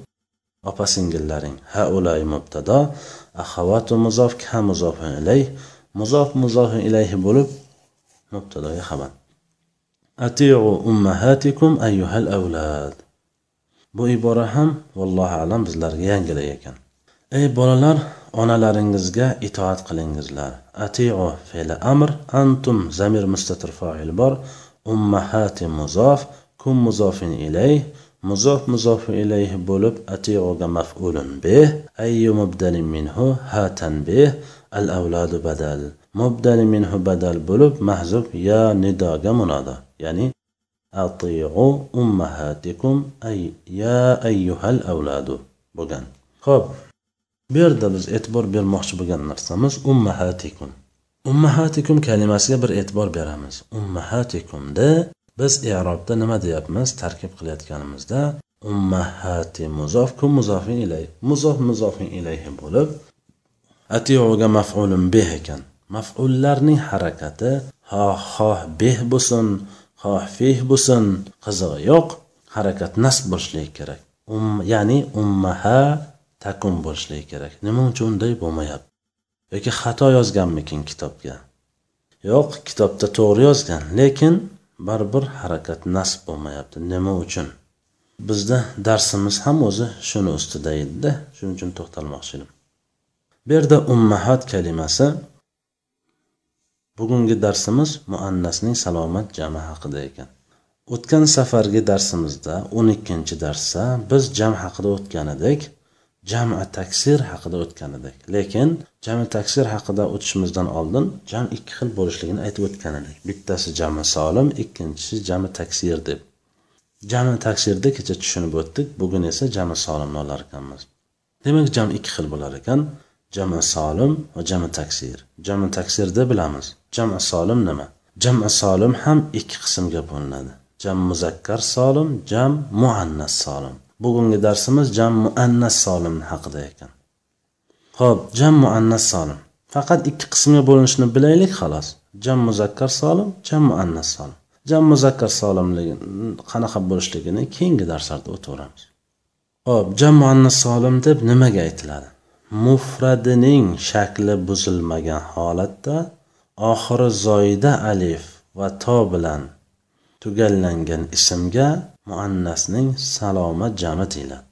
opa singillaring. Ha ulay mubtado axavatu muzof ka muzofin ilay. Muzof muzofin ilayhi bo'lib mubtadoga xabar. Atiu ummahatikum ayyuhal avlad bu ibora ham vallohu alam bizlarga yangilik ekan. Ey bolalar onalaringizga itoat qilingizlar. Atiu fe'li amr antum zamir mustatir fa'il bor. Ummahati muzof kum muzofin ilayh muzof muzofi ilayh bo'lib atiuga maf'ulun bih ayyu mubdalin minhu ha tanbih al avladu badal mubdali minhu badal bo'lib mahzub ya nidoga munodo ya'ni atiu ummahatikum ay ya ayyuhal avladu bo'lgan ho'p bu yerda biz e'tibor bermoqchi bo'lgan narsamiz ummahatikum ummahatikum kalimasiga bir e'tibor beramiz ummahatikumda biz i'robda nima deyapmiz? Tarkib qilayotganimizda ummahati muzof ku muzofin ilay muzof muzofin ilayhi bo'lib atiuga maf'ulun bih ekan. Maf'ullarning harakati xoh xoh beh bo'lsin xoh fih bo'lsin qizig'i yo'q. Harakat nasb bo'lishligi kerak. Um, ya'ni ummaha takun bo'lishligi kerak. Nima uchun unday bo'lmayapti? Yoki xato yozganmikin kitobga? Yo'q kitobda to'g'ri yozgan lekin baribir harakat nasb bo'lmayapti. Nima uchun? Bizda darsimiz ham o'zi shuni ustida edida. Shuning uchun to'xtalmoqchi edim. Bu yerda ummahat kalimasi bugungi darsimiz muannasning salomat jami haqida ekan. O'tgan safargi darsimizda o'n ikkinchi darsda biz jam haqida o'tgan edik. Jama taksir haqida o'tgan edik. Lekin jami taksir haqida o'tishimizdan oldin jam ikki xil bo'lishligini aytib o'tgan edik. Bittasi jami solim ikkinchisi jami taksir deb. Jami taksirni kecha tushunib o'tdik bugun esa jami solimni olar ekanmiz. Demak jam ikki xil bo'lar ekan. Jami solim va jami taksir. Jami taksirda bilamiz jami solim nima? Jami solim ham ikki qismga bo'linadi. Jam muzakkar solim jam muannas solim. Bugungi darsimiz jam muannas solim haqida ekan. Ho'p jam muannas solim. Faqat ikki qismga bo'linishini bilaylik xolos. Jam muzakkar solim jam muannas solim. Jam muzakkar solimligi qanaqa bo'lishligini keyingi darslarda o'taveramiz. Ho'p jam muannas solim deb nimaga aytiladi? Mufradining shakli buzilmagan holatda oxiri zoyida alif va to bilan tugallangan ismga muannasning salomat jami deyiladi.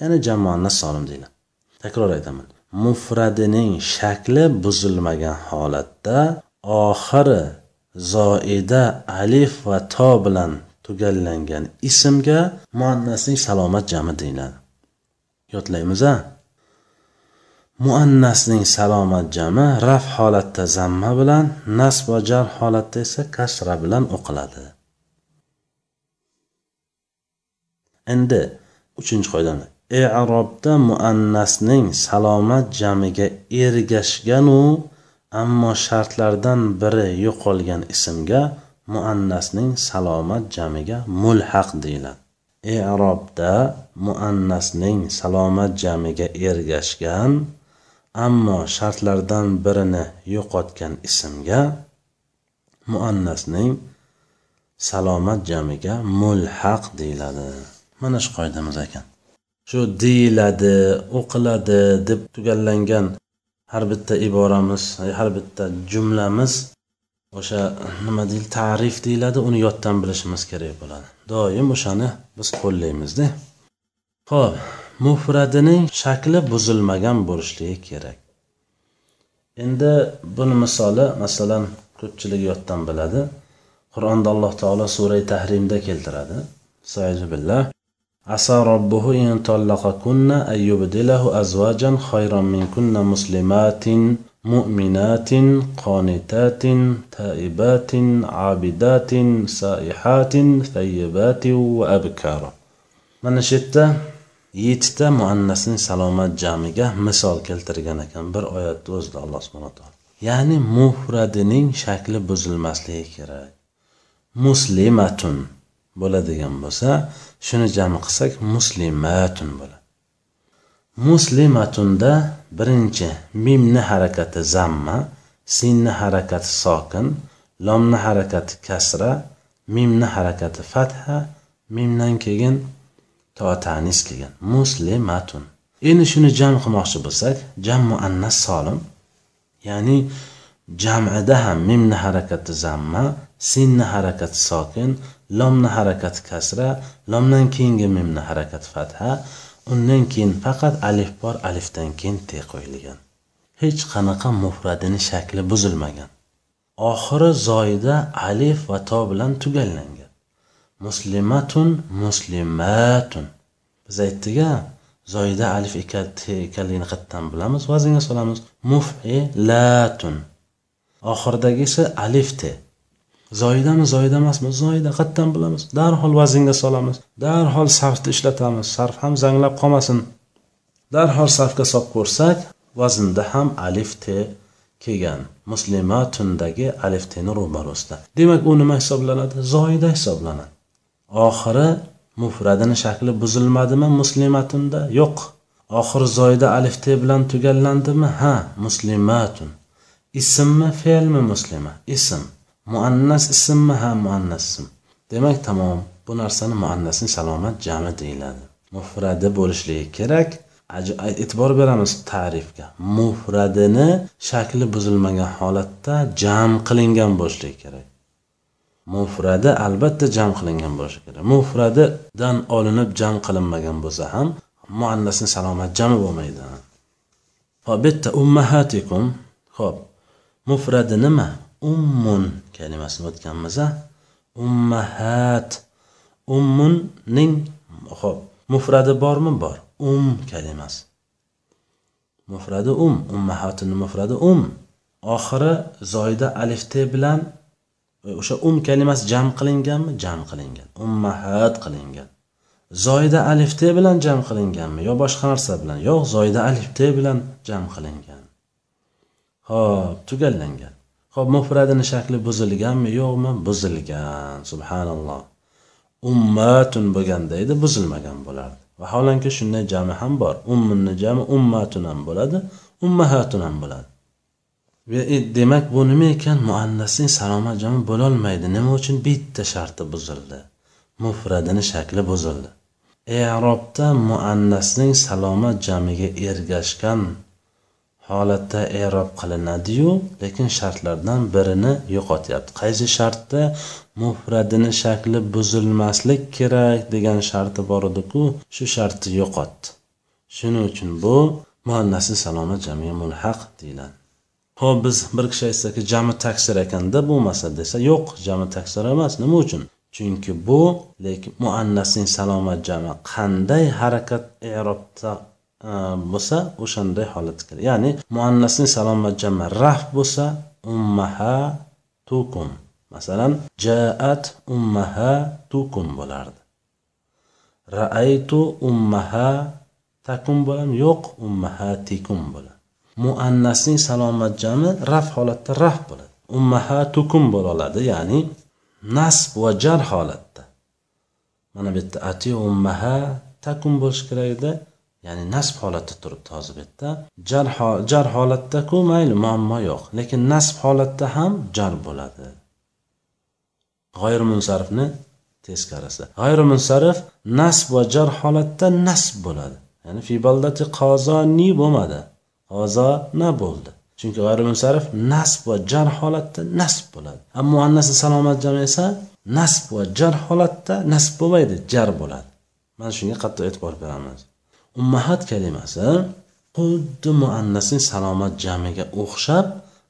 Ya'ni jam muannas solim deyiladi. Takror aytaman. Mufradining shakli buzilmagan holatda oxiri zoida alif va to bilan tugallangan ismga muannasning salomat jami deyiladi. Yodlaymiz a muannasning salomat jami raf holatda zamma bilan nasb va jar holatda esa kasra bilan o'qiladi. Endi uchinchi qoidani. Erobda muannasning salomat jamiga ergashganu ammo shartlardan biri yo'qolgan ismga muannasning salomat jamiga mulhaq deyiladi. Erobda muannasning salomat jamiga ergashgan ammo shartlardan birini yo'qotgan ismga muannasning salomat jamiga mulhaq deyiladi. Mana shu qoidamiz ekan. Shu deyiladi o'qiladi deb tugallangan har bitta iboramiz har bitta jumlamiz o'sha nima deyil ta'rif deyiladi uni yoddan bilishimiz kerak bo'ladi. Doim o'shani biz qo'llaymizda. Ho'p mufradining shakli buzilmagan bo'lishligi kerak. Endi buni misoli masalan ko'pchilik yoddan biladi. Qur'onda alloh taolo sura tahrimda keltiradi. Billah. عسى ربه إن طلقكن أن يبدله أزواجا خيرا منكن مسلمات مؤمنات قانتات تائبات عابدات سائحات ثيبات وأبكارا mana shu yerda yettita muannasning salomat jamiga misol keltirgan ekan bir oyatni o'zida alloh subhana taolo ya'ni mufradining shakli buzilmasligi kerak muslimatun bo'ladigan bo'lsa shuni jami qilsak muslimatun bo'ladi. Muslimatunda birinchi mimni harakati zamma sinni harakati sokin lomni harakati kasra mimni harakati fatha mimdan keyin to tanis kelgan. Muslimatun. Endi shuni jam qilmoqchi bo'lsak jam muannas solim ya'ni jamida ham mimni harakati zamma sinni harakati sokin lomni harakati kasra lomdan keyingi mimni harakati fatha undan keyin faqat alif bor alifdan keyin te qo'yilgan. Hech qanaqa mufradini shakli buzilmagan. Oxiri zoyida alif va to bilan tugallangan. Muslimatun muslimatun. Biz aytdik a zoyida alif ekanligini qayerdan bilamiz? Vaznga solamiz. Mufilatun. Oxiridagi esa alif te zoyidami zoyida emasmi? Zoyida qayerdan bilamiz. Darhol vaznga solamiz. Darhol sarfni ishlatamiz. Sarf ham zanglab qolmasin. Darhol sarfga solib ko'rsak vaznda ham alif te kelgan. Muslimatundagi alif teni ro'barosida demak u nima hisoblanadi? Zoyida hisoblanadi. Oxiri mufradini shakli buzilmadimi? Muslimatunda yo'q. Oxiri zoyida alif te bilan tugallandimi? Ha muslimatun ismmi fe'lmi muslima? Ism. Muannas ismmi ha muannas ism demak tamom bu narsani muannasning salomat jami deyiladi. Mufradi bo'lishligi kerak. E'tibor beramiz ta'rifga. Mufradini shakli buzilmagan holatda jam qilingan bo'lishligi kerak. Mufradi albatta jam qilingan bo'lishi kerak. Mufradidan olinib jam qilinmagan bo'lsa ham muannasni salomat jami bo'lmaydi. Hop bitta ummahatikum. Ho'p mufradi nima? Ummun kalimasini o'tganmiz a ummahat. Ummunning ho'p mufradi bormi? Bor. Um kalimasi. Mufradi um ummahatini mufradi um. Oxiri zoyda alif te bilan e, o'sha um kalimasi jam qilinganmi? Jam qilingan. Ummahat qilingan. Zoyda alif te bilan jam qilinganmi? Yo boshqa narsa bilan. Yo'q zoyda alif te bilan jam qilingan. Ho'p tugallangan. Ho'p mufradini shakli buzilganmi? Yo'qmi? Buzilgan subhanalloh. Ummatun bo'lganda edi buzilmagan bo'lardi. Vaholanki shunday jami ham bor. Ummunni jami ummatun ham bo'ladi ummahatun ham bo'ladi. E, demak bu nima ekan? Muannasning salomat jami bo'lolmaydi. Nima uchun bitta sharti buzildi? Mufradini shakli buzildi. Erobda muannasning salomat jamiga ergashgan holatda erob qilinadiyu lekin shartlardan birini yo'qotyapti. Qaysi shartda? Mufradini shakli buzilmaslik kerak degan sharti bor ediku shu shartni yo'qotdi. Shuning uchun bu muannasi saloma jami mulhaq deyiladi. Ho'p biz bir kishi aytsaki jami taksir ekanda bo'lmasa desa yo'q jami taksir emas. Nima uchun? Chunki bu lekin muannasning salomat jami qanday harakat erobda Э, bo'lsa o'shanday holatga kiradi. Ya'ni muannasning salomat jami raf bo'lsa ummaha tukum. Masalan jaat ummaha tukum bo'lardi. Raaytu ummaha takum bo'ladimi yo'q ummaha tikum bo'ladi. Muannasning salomat jami raf holatda raf bo'ladi. Ummaha tukum bo'la oladi ya'ni nasb va jar holatda. Mana bu yerda ati ummaha takum bo'lishi kerak edi ya'ni nasb holatda turibdi hozir bu yerda jar, jar holatdaku mayli muammo yo'q. Lekin nasb holatda ham jar bo'ladi. G'oyrimunsarifni teskarisi. G'oyrimunsarif nasb va jar holatda nasb bo'ladi. Ya'ni fi baldati qozoni bo'lmadi. Qozona bo'ldi. Chunki g'oyrimunsarif nasb va jar holatda nasb bo'ladi. Ammo muannasi salomat jam esa nasb va jar holatda nasb bo'lmaydi jar bo'ladi. Mana shunga qattiq e'tibor beramiz. Ummahat kalimasi xuddi muannasning salomat jamiga o'xshab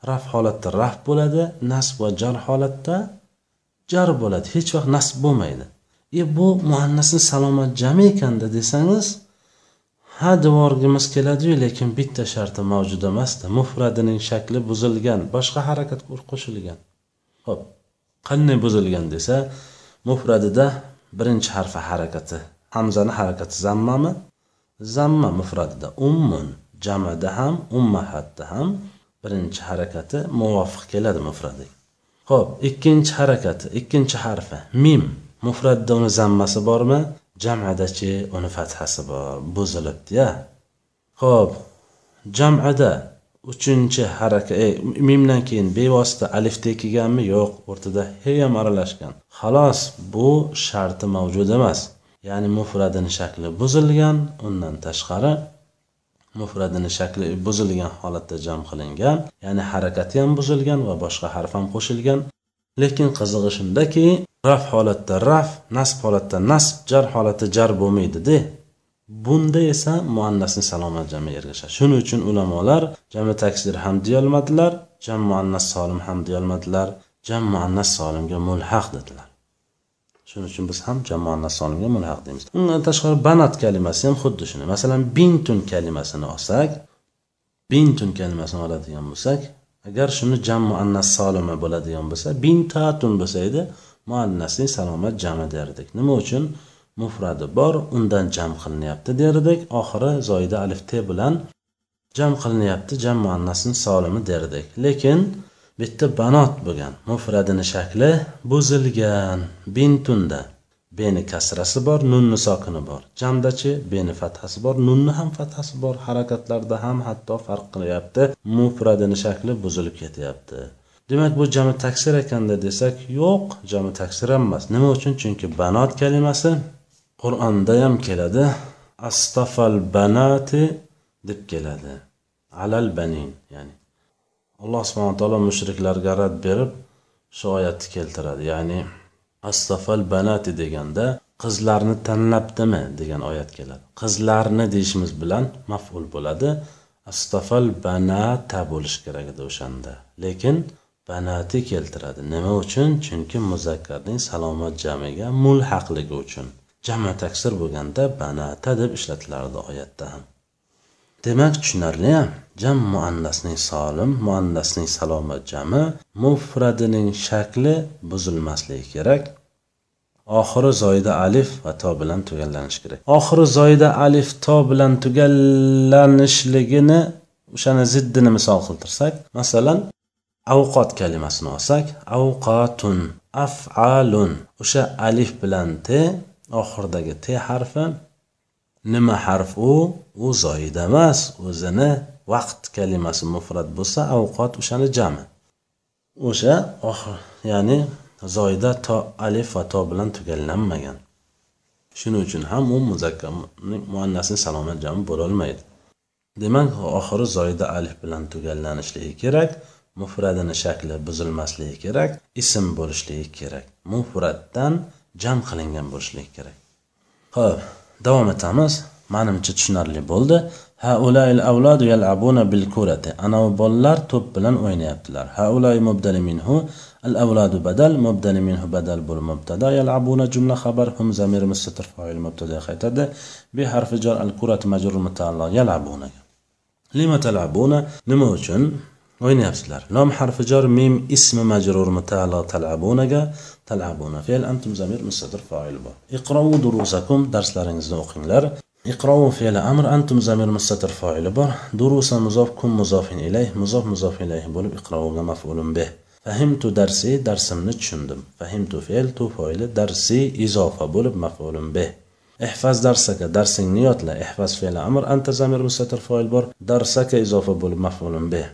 raf holatda raf bo'ladi nasb va jar holatda jar bo'ladi. Hech vaqt nasb bo'lmaydi. E bu muannasni salomat jami ekanda desangiz ha devorgimiz keladiyu lekin bitta sharti mavjud emasda mufradining shakli buzilgan boshqa harakat qo'shilgan. Ho'p qanday buzilgan desa mufradida birinchi harfi harakati hamzani harakati zammami zamma mufradida ummun jamada ham ummahatda ham birinchi harakati muvofiq keladi mufradiga ho'p ikkinchi harakati ikkinchi harfi mim. Mufratda uni zammasi bormi? Jamadachi uni fathasi bor buzilibdiya ho'p jamada uchinchi haraka e, mimdan keyin bevosita alifdek kelganmi yo'q o'rtada heyam aralashgan. Xolos bu sharti mavjud emas. Ya'ni mufradini shakli buzilgan undan tashqari mufradini shakli buzilgan holatda jam qilingan ya'ni harakati ham buzilgan va boshqa harf ham qo'shilgan. Lekin qizig'i shundaki raf holatda raf nasb holatda nasb jar holatda jar bo'lmaydida bunda esa muannasni salomat jami ergashadi. Shuning uchun ulamolar jami taksir ham deyolmadilar jam muannas solim ham deyolmadilar jam muannas solimga mulhaq dedilar. Shuning uchun biz ham jamoannas sonimga mulhaq deymiz undan tashqari banat kalimasi ham xuddi shuni. Masalan bintun kalimasini olsak bintun kalimasini oladigan bo'lsak agar shuni jam muannas solima bo'ladigan bo'lsa bintatun bo'lsa edi muannasning salomat jami derdik nima uchun? Mufradi bor undan jam qilinyapti derdik oxiri zoida alif t bilan jam qilinyapti jam muannasni solimi derdik lekin bitta banot bo'lgan mufradini shakli buzilgan bintunda beni kasrasi bor nunni sokini bor. Jamdachi beni fathasi bor nunni ham fathasi bor. Harakatlarda ham hatto farq qilyapti. Mufradini shakli buzilib ketyapti. Demak bu jami taksir ekanda desak yo'q jami taksir emas. Nima uchun? Chunki banot kalimasi qur'onda ham keladi. Astafal banati deb keladi. Alal banin ya'ni alloh subhana taolo mushriklarga rad berib shu oyatni keltiradi. Ya'ni astafal banati deganda qizlarni tanlabdimi? degan oyat keladi. Qizlarni deyishimiz bilan maful bo'ladi. Astafal banata bo'lishi kerak edi o'shanda. Lekin banati keltiradi. Nima uchun? Chunki muzakkarning salomat jamiga mulhaqligi uchun. Jami taksir bo'lganda banata deb ishlatilardi oyatda ham. Demak tushunarli jam muannasning solim muannasning salomat jami mufradining shakli buzilmasligi kerak. Oxiri zoyida alif va to bilan tugallanishi kerak. Oxiri zoyida alif to bilan tugallanishligini o'shani ziddini misol qiltirsak masalan avqot kalimasini olsak avqotun afalun. O'sha alif bilan t oxiridagi t harfi nima harf u? U zoida emas o'zini vaqt kalimasi mufrat bo'lsa avqat o'shani jami. O'sha ya'ni zoida to alif va to bilan tugallanmagan. Shuning uchun ham u muzakkar muannasni salomat jami bo'lolmaydi demak oxiri zoida alif bilan tugallanishligi kerak mufradini shakli buzilmasligi kerak ism bo'lishligi kerak mufratdan jam qilingan bo'lishligi kerak. Ho'p davom etamiz manimcha tushunarli bo'ldi haulail avladu yalabuna bil kurati anavi bolalar to'p bilan o'ynayaptilar haulai mubdali minhu الأولاد بدل مبدل منه بدل بول مبتدا يلعبون جملة خبر هم زمير مستتر فاعل مبتدا خيتد بحرف جر الكرة مجرور متعلق يلعبون لما تلعبون نما uchun o'ynayapsizlar lom harfi jor mim ismi majrur mutaallo talabunaga talabuna fe'l antum zamir mustatir fa'il bor. Iqrou durusakum darslaringizni o'qinglar. Iqrou fe'li amr antum zamir mustatir fa'ili bor. Durusa muzof kun muzofin ilayh muzof muzof ilayh bo'lib iqrouga maf'ulun bih fahimtu darsi darsimni tushundim. Fahimtu fe'l tu foili darsi izofa bo'lib maf'ulun bih ehfaz darsaka darsingni yodla. Ehfaz fe'li amr anta zamir mustatir fa'il bor. Darsaka izofa bo'lib maf'ulun bih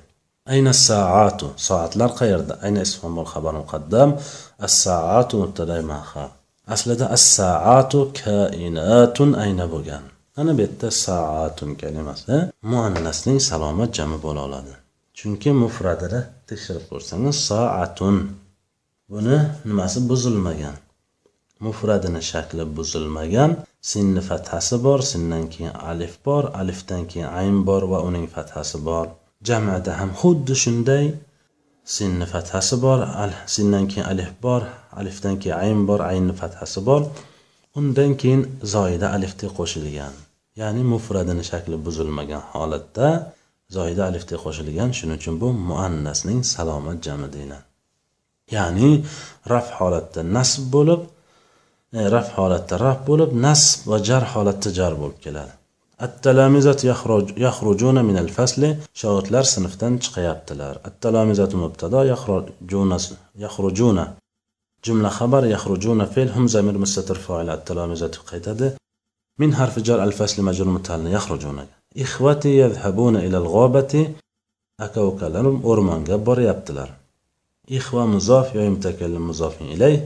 أين الساعات ساعات لا qayerda أين اسم الخبر مقدم الساعات مبتدا مأخر aslida as-saatu kainatun ayna bo'lgan ana bu yerda saatun kalimasi muannasning salomat jami bo'la oladi chunki mufradida tekshirib ko'rsangiz soatun buni nimasi buzilmagan mufradini shakli buzilmagan sinni fathasi bor sindan keyin alif bor alifdan keyin ayn bor va uning fathasi bor Jamada ham xuddi shunday. Sinni fathasi bor al sindan keyin alif bor alifdan keyin ayn bor aynni fathasi bor. Undan keyin zoida alifti qo'shilgan ya'ni mufradini shakli buzilmagan holatda zoida alifti qo'shilgan. Shuning uchun bu muannasning salomat jami deyiladi. Ya'ni raf holatda nasb bo'lib e, raf holatda raf bo'lib nasb va jar holatda jar bo'lib keladi. التلامذة يخرج يخرجون من الفصل. shogirdlar sinfdan chiqayaptilar التلامذة مبتدا يخرجون يخرجون. جملة خبر يخرجون فعل هم زمير مستتر فاعل. التلامذة qaytadi من حرف جر الفصل مجرور متعلق يخرجون. إخوتي يذهبون إلى الغابة. aka ukalarim o'rmonga boryaptilar ihva muzof yo mutakallim muzofin ilayh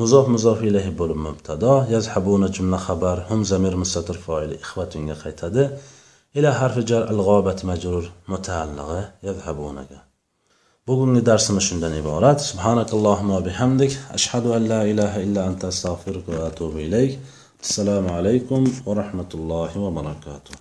muzof muzof ilayhi bo'lib mubtado. Yazhabuna jumla xabar. Hum zamir mustatir foili ixvatunga qaytadi. Ila harfi jar al g'obat majrur mutaallig'i yazhabunaga. Bugungi darsimiz shundan iborat. Subhanakallohumma bihamdik. Ashhadu an la ilaha illa anta astag'firuka va atubu ilayk. Assalomu alaykum va rahmatullohi va barakatuh.